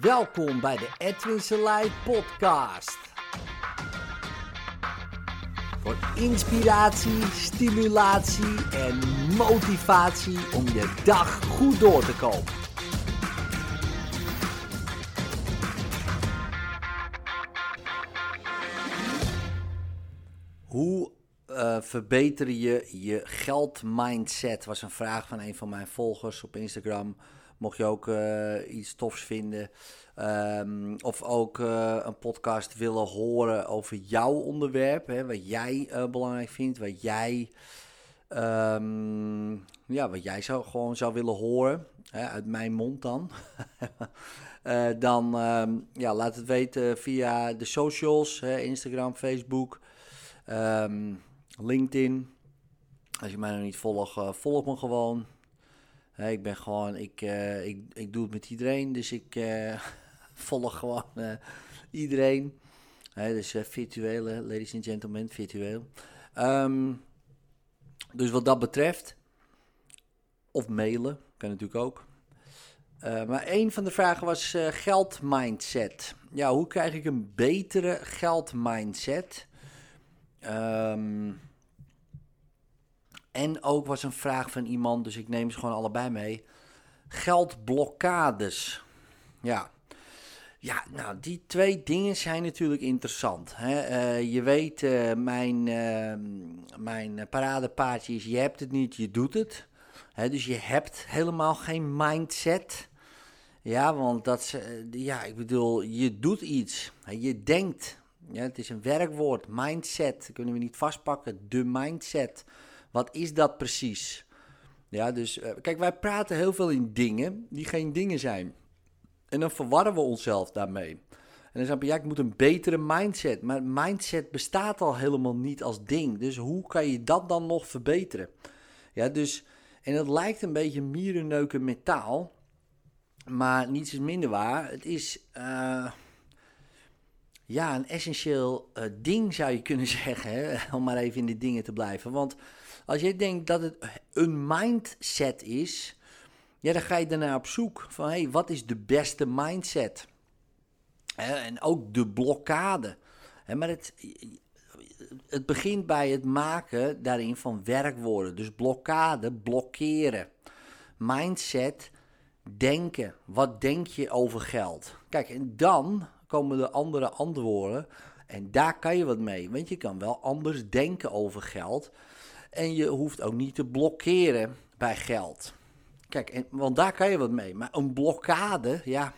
Welkom bij de Edwin Selei podcast. Voor inspiratie, stimulatie en motivatie om je dag goed door te komen. Hoe uh, verbeter je je geldmindset? Was een vraag van een van mijn volgers op Instagram. Mocht je ook uh, iets tofs vinden. Um, of ook uh, een podcast willen horen over jouw onderwerp. Hè, wat jij belangrijk vindt. Wat jij, um, ja, wat jij zou, gewoon zou willen horen. Hè, uit mijn mond dan. dan um, ja, laat het weten via de socials. Hè, Instagram, Facebook. LinkedIn. Als je mij nog niet volgt, volg me gewoon. Ik ben gewoon, ik, uh, ik, ik doe het met iedereen, dus ik uh, volg gewoon iedereen. Hey, dus virtuele, ladies and gentlemen, virtueel. Um, dus wat dat betreft, of mailen, kan natuurlijk ook. maar een van de vragen was geldmindset. Ja, hoe krijg ik een betere geldmindset? Um, en ook was een vraag van iemand, dus ik neem ze gewoon allebei mee. Geldblokkades. Ja. Ja, nou, die twee dingen zijn natuurlijk interessant. Hè? Uh, je weet, uh, mijn, uh, mijn paradepaardje is: je hebt het niet, je doet het. Hè, dus je hebt helemaal geen mindset. Ja, want dat, ja, ik bedoel, je doet iets. Je denkt. Ja, het is een werkwoord, mindset. Dat kunnen we niet vastpakken. De mindset. Wat is dat precies? Ja, dus uh, kijk, wij praten heel veel in dingen die geen dingen zijn. En dan verwarren we onszelf daarmee. En dan zeg je, ja, ik moet een betere mindset. Maar mindset bestaat al helemaal niet als ding. Dus hoe kan je dat dan nog verbeteren? Ja, dus, en het lijkt een beetje mierenneuken metaal. Maar niets is minder waar. Het is, uh, ja, een essentieel uh, ding zou je kunnen zeggen. Hè? Om maar even in de dingen te blijven. Want als je denkt dat het een mindset is, ja, dan ga je daarna op zoek van hé, hey, wat is de beste mindset? En ook de blokkade. Maar het, het begint bij het maken daarin van werkwoorden. Dus blokkade, blokkeren. Mindset, denken. Wat denk je over geld? Kijk, en dan komen de andere antwoorden. En daar kan je wat mee. Want je kan wel anders denken over geld. En je hoeft ook niet te blokkeren bij geld. Kijk, en, want daar kan je wat mee. Maar een blokkade, ja.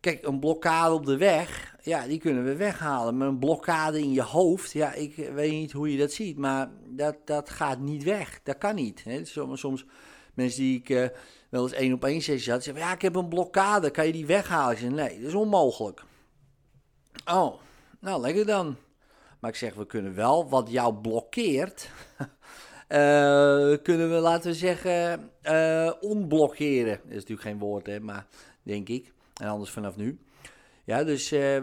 Kijk, een blokkade op de weg, ja, die kunnen we weghalen. Maar een blokkade in je hoofd, ja, ik weet niet hoe je dat ziet. Maar dat, dat gaat niet weg. Dat kan niet. Hè. Soms, soms mensen die ik uh, wel eens één op één sessie had, zeggen: Ja, ik heb een blokkade, kan je die weghalen? Ik Nee, dat is onmogelijk. Oh, nou, lekker dan. Maar ik zeg, we kunnen wel wat jou blokkeert. uh, kunnen we, laten we zeggen, uh, onblokkeren. Dat is natuurlijk geen woord, hè, maar denk ik. En anders vanaf nu. Ja, dus uh,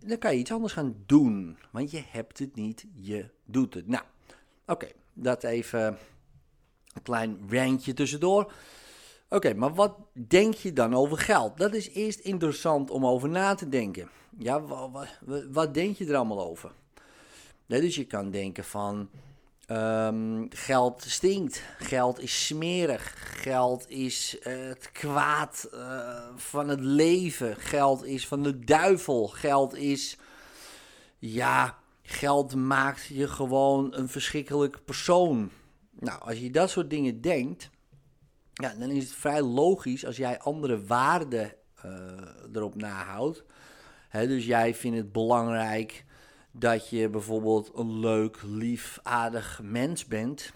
dan kan je iets anders gaan doen. Want je hebt het niet, je doet het. Nou, oké, dat even een klein randje tussendoor. Oké, maar wat denk je dan over geld? Dat is eerst interessant om over na te denken. Ja, wat, wat, wat denk je er allemaal over? Ja, dus je kan denken van um, geld stinkt, geld is smerig, geld is uh, het kwaad uh, van het leven, geld is van de duivel, geld is, ja, geld maakt je gewoon een verschrikkelijk persoon. Nou, als je dat soort dingen denkt, ja, dan is het vrij logisch als jij andere waarden uh, erop nahoudt. Dus jij vindt het belangrijk dat je bijvoorbeeld een leuk, lief, aardig mens bent,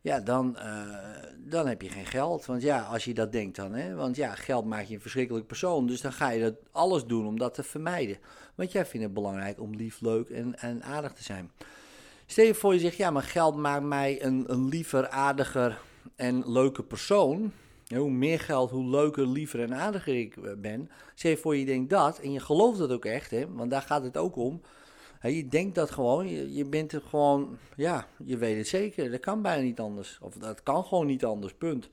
ja, dan, uh, dan heb je geen geld. Want ja, als je dat denkt dan, hè, want ja, geld maakt je een verschrikkelijk persoon, dus dan ga je dat alles doen om dat te vermijden. Want jij vindt het belangrijk om lief, leuk en, en aardig te zijn. Stel je voor je zegt, ja, maar geld maakt mij een, een liever, aardiger en leuke persoon. Hoe meer geld, hoe leuker, liever en aardiger ik ben. Stel je voor je denkt dat, en je gelooft dat ook echt, hè, want daar gaat het ook om je denkt dat gewoon, je, bent er gewoon, ja, je weet het zeker. Dat kan bijna niet anders. Of dat kan gewoon niet anders, punt.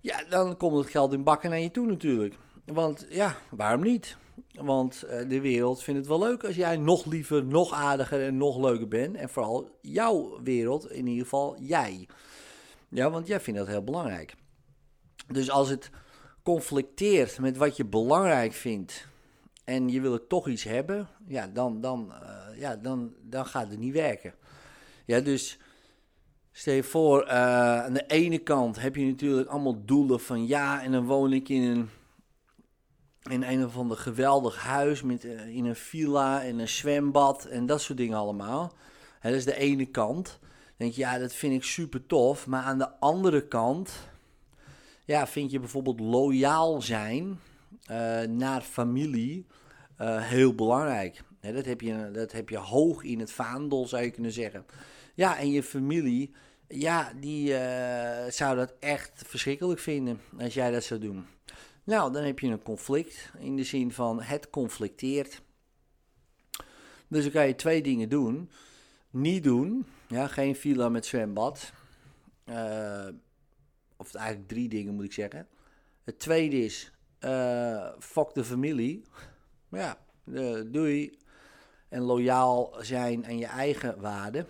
Ja, dan komt het geld in bakken naar je toe natuurlijk. Want ja, waarom niet? Want eh, de wereld vindt het wel leuk als jij nog liever, nog aardiger en nog leuker bent. En vooral jouw wereld, in ieder geval jij. Ja, want jij vindt dat heel belangrijk. Dus als het conflicteert met wat je belangrijk vindt en je wil er toch iets hebben, ja, dan, dan, uh, ja, dan, dan gaat het niet werken. Ja, dus stel je voor, uh, aan de ene kant heb je natuurlijk allemaal doelen van ja, en dan woon ik in een, in een of ander geweldig huis met, uh, in een villa en een zwembad en dat soort dingen allemaal. Dat is de ene kant. Dan denk je, ja, dat vind ik super tof. Maar aan de andere kant, ja, vind je bijvoorbeeld loyaal zijn naar familie uh, heel belangrijk. dat, heb je, dat heb je hoog in het vaandel, zou je kunnen zeggen. Ja, en je familie, ja, die uh, zou dat echt verschrikkelijk vinden als jij dat zou doen. Nou, dan heb je een conflict in de zin van het conflicteert. Dus dan kan je twee dingen doen. Niet doen, ja, geen villa met zwembad. Of eigenlijk drie dingen moet ik zeggen. Het tweede is, uh, fuck de familie. Ja, uh, doei. En loyaal zijn aan je eigen waarden.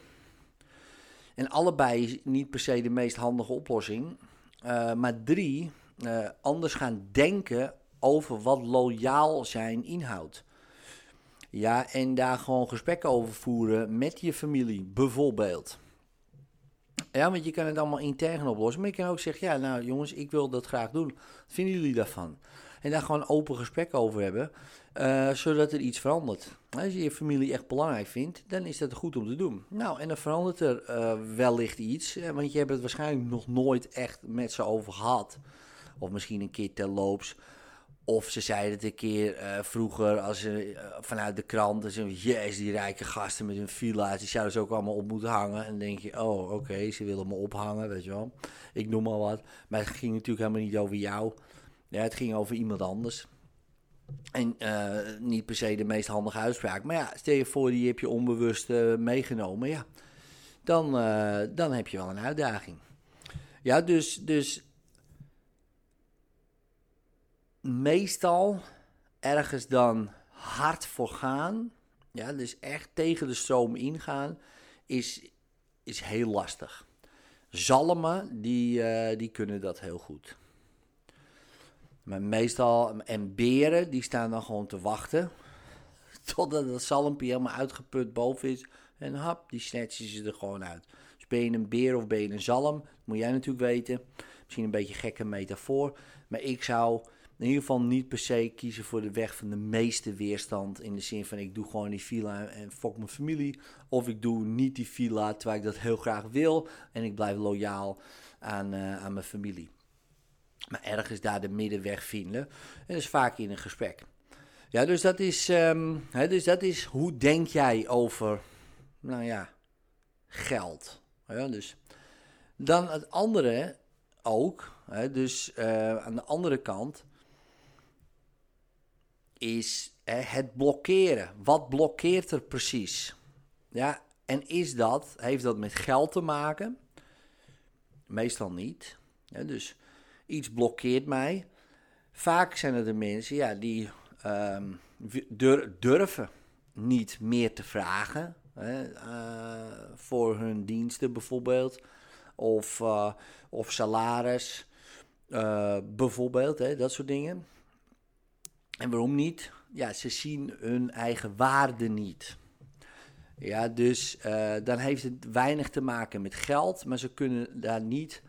En allebei niet per se de meest handige oplossing. Uh, maar drie, anders gaan denken over wat loyaal zijn inhoudt. Ja, en daar gewoon gesprekken over voeren met je familie, bijvoorbeeld. Ja, want je kan het allemaal intern oplossen. Maar je kan ook zeggen, ja, nou jongens, ik wil dat graag doen. Wat vinden jullie daarvan? En daar gewoon open gesprek over hebben, uh, zodat er iets verandert. Als je je familie echt belangrijk vindt, dan is dat goed om te doen. Nou, en dan verandert er uh, wellicht iets, want je hebt het waarschijnlijk nog nooit echt met ze over gehad. Of misschien een keer terloops. Of ze zeiden het een keer uh, vroeger als ze uh, vanuit de krant. Zeiden jezus, die rijke gasten met hun villa's. Die zouden ze ook allemaal op moeten hangen. En denk je, oh oké, ze willen me ophangen, weet je wel. Ik noem maar wat. Maar het ging natuurlijk helemaal niet over jou. Ja, het ging over iemand anders. En uh, niet per se de meest handige uitspraak. Maar ja, stel je voor, die heb je onbewust meegenomen. Ja, dan, dan heb je wel een uitdaging. Ja, dus, dus meestal ergens dan hard voor gaan, ja, dus echt tegen de stroom ingaan, is, is heel lastig. Zalmen, die, uh, die kunnen dat heel goed. Maar meestal, en beren, die staan dan gewoon te wachten. Totdat het zalmpje helemaal uitgeput boven is. En hap, die snatchen ze er gewoon uit. Dus ben je een beer of ben je een zalm, moet jij natuurlijk weten. Misschien een beetje gekke metafoor. Maar ik zou in ieder geval niet per se kiezen voor de weg van de meeste weerstand. In de zin van ik doe gewoon die villa en fuck mijn familie. Of ik doe niet die villa terwijl ik dat heel graag wil. En ik blijf loyaal aan, uh, aan mijn familie. Maar ergens daar de middenweg vinden. En dat is vaak in een gesprek. Ja, dus dat is, um, hè, dus dat is hoe denk jij over, nou ja, geld. Ja, dus dan het andere ook. Hè, dus uh, aan de andere kant is het blokkeren. Wat blokkeert er precies? Ja, en is dat, heeft dat met geld te maken? Meestal niet. Dus iets blokkeert mij. Vaak zijn er de mensen ja, die um, durven niet meer te vragen. Hè, uh, voor hun diensten bijvoorbeeld. Of, uh, of salaris. Uh, bijvoorbeeld, hè, dat soort dingen. En waarom niet? Ja, ze zien hun eigen waarde niet. Ja, dus uh, dan heeft het weinig te maken met geld, maar ze kunnen daar niet.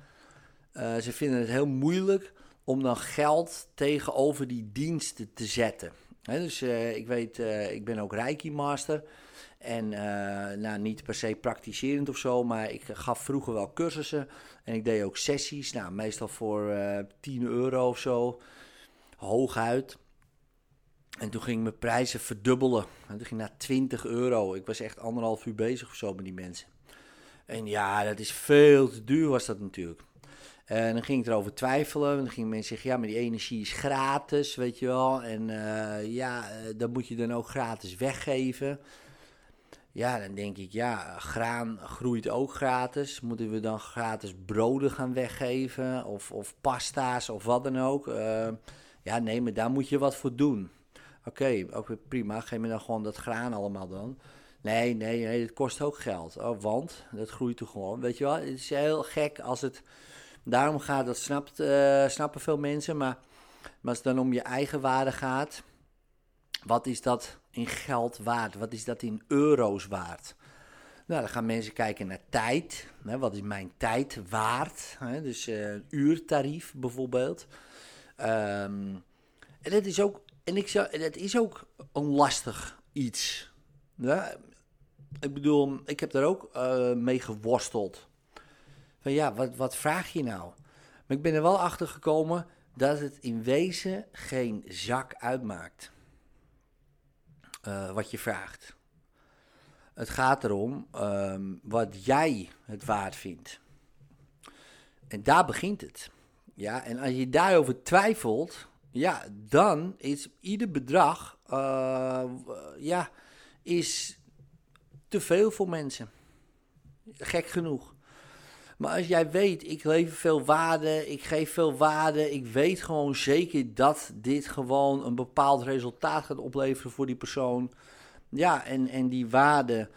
Uh, ze vinden het heel moeilijk om dan geld tegenover die diensten te zetten. Dus uh, ik weet, ik ben ook Reiki Master. En nou, niet per se praktiserend of zo, maar ik gaf vroeger wel cursussen. En ik deed ook sessies, nou, meestal voor 10 euro of zo, hooguit. En toen ging mijn prijzen verdubbelen. En toen ging naar 20 euro. Ik was echt anderhalf uur bezig of zo met die mensen. En ja, dat is veel te duur was dat natuurlijk. En dan ging ik erover twijfelen. En dan gingen mensen zeggen, ja, maar die energie is gratis, weet je wel. En uh, ja, dat moet je dan ook gratis weggeven. Ja, dan denk ik, ja, graan groeit ook gratis. Moeten we dan gratis broden gaan weggeven? Of, of pasta's of wat dan ook? Uh, Ja, nee, maar daar moet je wat voor doen. Oké, ook prima. Geef me dan gewoon dat graan allemaal dan. Nee, nee, nee, het kost ook geld. Oh, want dat groeit toch gewoon. Weet je wel, het is heel gek als het daarom gaat. Dat snapt, uh, snappen veel mensen. Maar, maar als het dan om je eigen waarde gaat. Wat is dat in geld waard? Wat is dat in euro's waard? Nou, dan gaan mensen kijken naar tijd. Hè, wat is mijn tijd waard? Hè, dus uh, uurtarief bijvoorbeeld. Um, en het is ook, en ik zou, het is ook een lastig iets. Ik bedoel, ik heb daar ook uh, mee geworsteld. Van ja, wat, wat vraag je nou? Maar ik ben er wel achter gekomen dat het in wezen geen zak uitmaakt. Uh, wat je vraagt. Het gaat erom um, wat jij het waard vindt. En daar begint het. Ja, en als je daarover twijfelt, ja, dan is ieder bedrag, uh, ja, is te veel voor mensen. Gek genoeg. Maar als jij weet, ik lever veel waarde, ik geef veel waarde, ik weet gewoon zeker dat dit gewoon een bepaald resultaat gaat opleveren voor die persoon. Ja, en, en die waarde,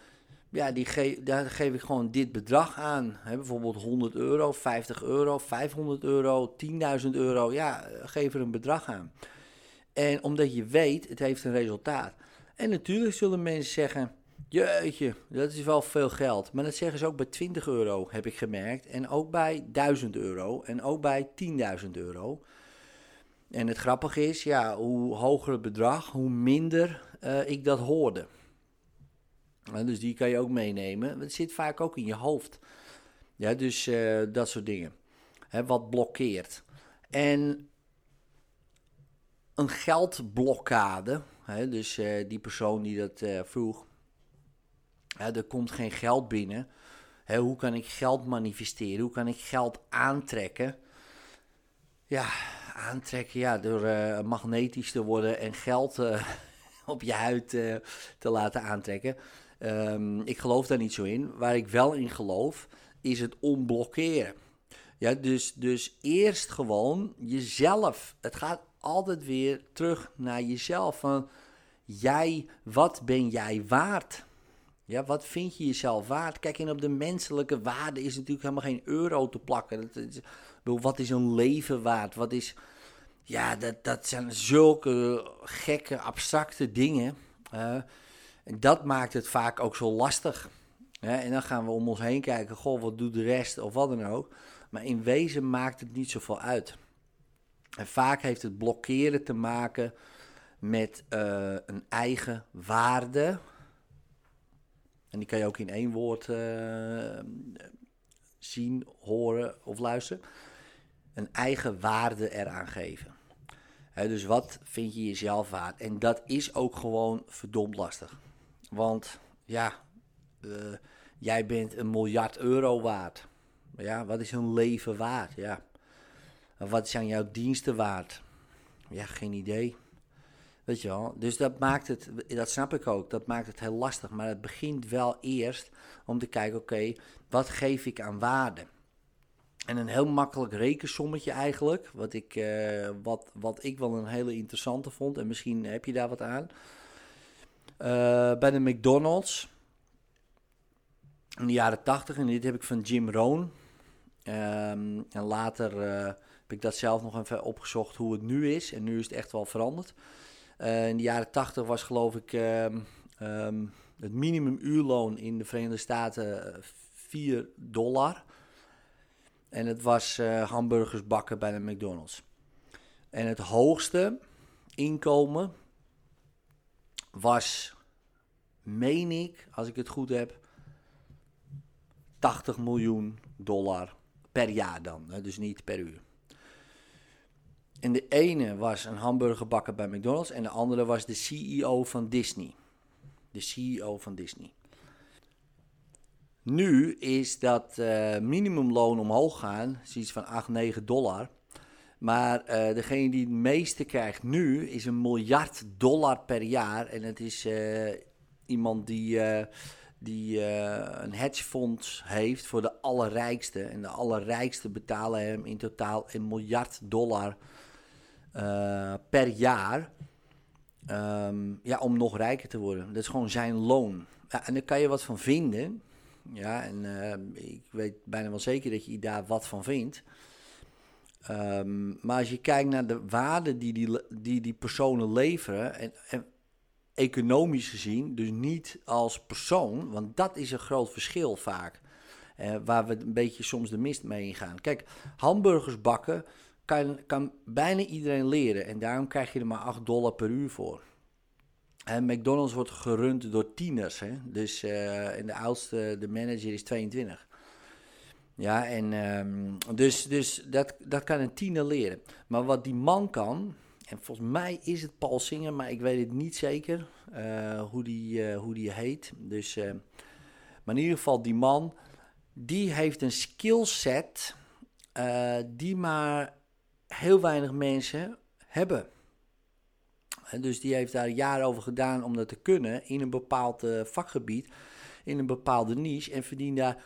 ja, die ge daar geef ik gewoon dit bedrag aan. Bijvoorbeeld 100 euro, 50 euro, 500 euro, 10.000 euro. Ja, geef er een bedrag aan. En omdat je weet, het heeft een resultaat. En natuurlijk zullen mensen zeggen, jeetje, dat is wel veel geld. Maar dat zeggen ze ook bij 20 euro, heb ik gemerkt. En ook bij 1000 euro en ook bij 10.000 euro. En het grappige is, ja, hoe hoger het bedrag, hoe minder uh, ik dat hoorde. Dus die kan je ook meenemen. Het zit vaak ook in je hoofd. Ja, dus uh, dat soort dingen. Hè, wat blokkeert. En een geldblokkade, hè, dus uh, die persoon die dat vroeg, hè, er komt geen geld binnen. Hè, hoe kan ik geld manifesteren? Hoe kan ik geld aantrekken? Ja, aantrekken, ja, door magnetisch te worden en geld op je huid te laten aantrekken. Um, ik geloof daar niet zo in. Waar ik wel in geloof, is het onblokkeren. Ja, dus, dus eerst gewoon jezelf. Het gaat altijd weer terug naar jezelf. Van jij, wat ben jij waard? Ja, wat vind je jezelf waard? Kijk, en op de menselijke waarde is natuurlijk helemaal geen euro te plakken. Dat wat is een leven waard? Wat is, ja, dat, dat zijn zulke gekke, abstracte dingen. Uh, en dat maakt het vaak ook zo lastig. en dan gaan we om ons heen kijken, goh, wat doet de rest of wat dan ook. Maar in wezen maakt het niet zoveel uit. En vaak heeft het blokkeren te maken met uh, een eigen waarde. En die kan je ook in één woord uh, zien, horen of luisteren. Een eigen waarde eraan geven dus wat vind je jezelf waard? En dat is ook gewoon verdomd lastig. Want ja, uh, jij bent een miljard euro waard. Ja, wat is een leven waard? Ja. Wat zijn jouw diensten waard? Ja, geen idee. Weet je wel? Dus dat maakt het, dat snap ik ook, dat maakt het heel lastig. Maar het begint wel eerst om te kijken, oké, wat geef ik aan waarde? En een heel makkelijk rekensommetje eigenlijk, wat ik, uh, wat, wat ik wel een hele interessante vond. En misschien heb je daar wat aan. Uh, bij de McDonald's in de jaren 80, en dit heb ik van Jim Rohn. Um, en later uh, heb ik dat zelf nog even opgezocht hoe het nu is. En nu is het echt wel veranderd. in de jaren 80 was geloof ik um, um, het minimumuurloon in de Verenigde Staten 4 dollar. En het was hamburgers bakken bij de McDonald's. En het hoogste inkomen was, meen ik, als ik het goed heb, 80 miljoen dollar per jaar dan. Dus niet per uur. En de ene was een hamburger bakken bij McDonald's en de andere was de CEO van Disney. De CEO van Disney. Nu is dat uh, minimumloon omhoog gaan, zoiets van 8, 9 dollar. Maar uh, degene die het meeste krijgt nu is een miljard dollar per jaar. En het is uh, iemand die, die een hedgefonds heeft voor de allerrijkste. En de allerrijkste betalen hem in totaal een miljard dollar eh, per jaar. Ehm, ja, om nog rijker te worden. Dat is gewoon zijn loon. Ja, en daar kan je wat van vinden. Ja, en ik weet bijna wel zeker dat je daar wat van vindt. Um, maar als je kijkt naar de waarde die die, die, die personen leveren, en, en, economisch gezien, dus niet als persoon, want dat is een groot verschil vaak. Waar we een beetje soms de mist mee ingaan. Kijk, hamburgers bakken kan, kan bijna iedereen leren en daarom krijg je er maar 8 dollar per uur voor. McDonald's wordt gerund door tieners. Hè? Dus uh, en de oudste, de manager, is 22. Ja, en um, dus, dus dat, dat kan een tiener leren. Maar wat die man kan, en volgens mij is het Paul Singer, maar ik weet het niet zeker uh, hoe, die, uh, hoe die heet. Dus, maar in ieder geval, die man, die heeft een skillset die maar heel weinig mensen hebben. Dus die heeft daar jaren over gedaan om dat te kunnen in een bepaald vakgebied, in een bepaalde niche en verdient daar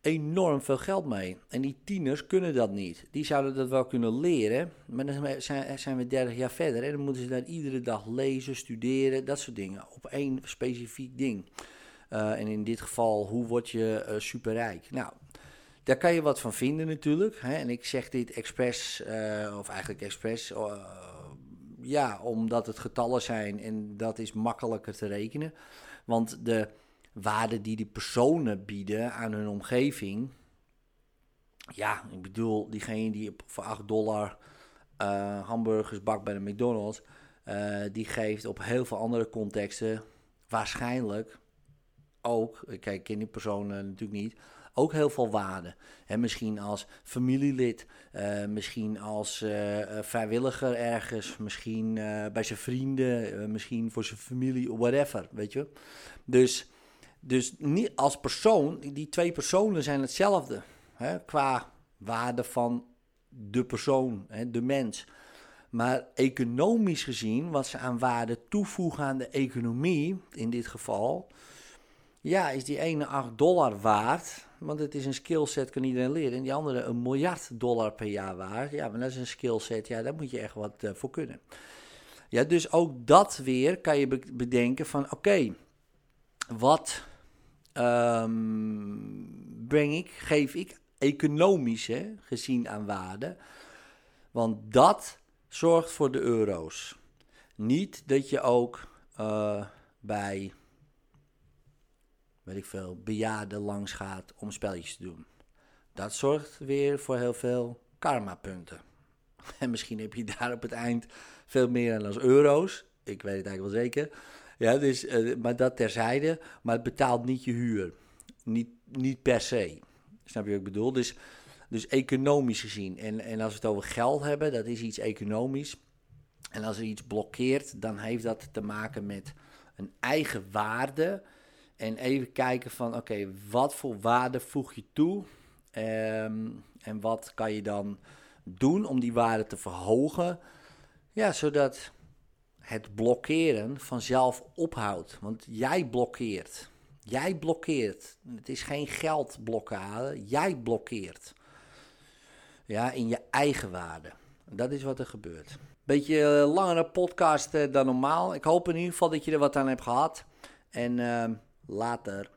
enorm veel geld mee. En die tieners kunnen dat niet. Die zouden dat wel kunnen leren, maar dan zijn, we 30 jaar verder en dan moeten ze daar iedere dag lezen, studeren, dat soort dingen, op één specifiek ding. Uh, en in dit geval, hoe word je uh, superrijk? Nou, daar kan je wat van vinden natuurlijk. Hè? En ik zeg dit expres, of eigenlijk expres ja, omdat het getallen zijn en dat is makkelijker te rekenen. Want de waarde die die personen bieden aan hun omgeving. Ja, ik bedoel, diegene die voor 8 dollar uh, hamburgers bakt bij de McDonald's. Uh, die geeft op heel veel andere contexten waarschijnlijk ook. Kijk, ik ken die personen natuurlijk niet ook heel veel waarde. En misschien als familielid, uh, misschien als vrijwilliger ergens, misschien bij zijn vrienden, misschien voor zijn familie, whatever, weet je. Dus, dus niet als persoon, die twee personen zijn hetzelfde hè, qua waarde van de persoon, hè, de mens. Maar economisch gezien, wat ze aan waarde toevoegen aan de economie, in dit geval, ja, is die ene 8 dollar waard. Want het is een skillset, kan iedereen leren. En die andere een miljard dollar per jaar waard. Ja, maar dat is een skillset, ja, daar moet je echt wat uh, voor kunnen. Ja, dus ook dat weer kan je bedenken van, oké, wat um, breng ik, geef ik economisch hè, gezien aan waarde? Want dat zorgt voor de euro's. Niet dat je ook uh, bij weet ik veel, bejaarden langs gaat om spelletjes te doen. Dat zorgt weer voor heel veel karma-punten. En misschien heb je daar op het eind veel meer aan als euro's. Ik weet het eigenlijk wel zeker. Ja, dus, uh, maar dat terzijde. Maar het betaalt niet je huur. Niet, niet per se. Snap je wat ik bedoel? Dus, dus economisch gezien. En, en als we het over geld hebben, dat is iets economisch. En als er iets blokkeert, dan heeft dat te maken met een eigen waarde en even kijken van, oké, wat voor waarde voeg je toe? Um, en wat kan je dan doen om die waarde te verhogen? Ja, zodat het blokkeren vanzelf ophoudt. Want jij blokkeert. Jij blokkeert. Het is geen geldblokkade. Jij blokkeert. Ja, in je eigen waarde. Dat is wat er gebeurt. Beetje uh, langere podcast uh, dan normaal. Ik hoop in ieder geval dat je er wat aan hebt gehad. En... Uh, Later.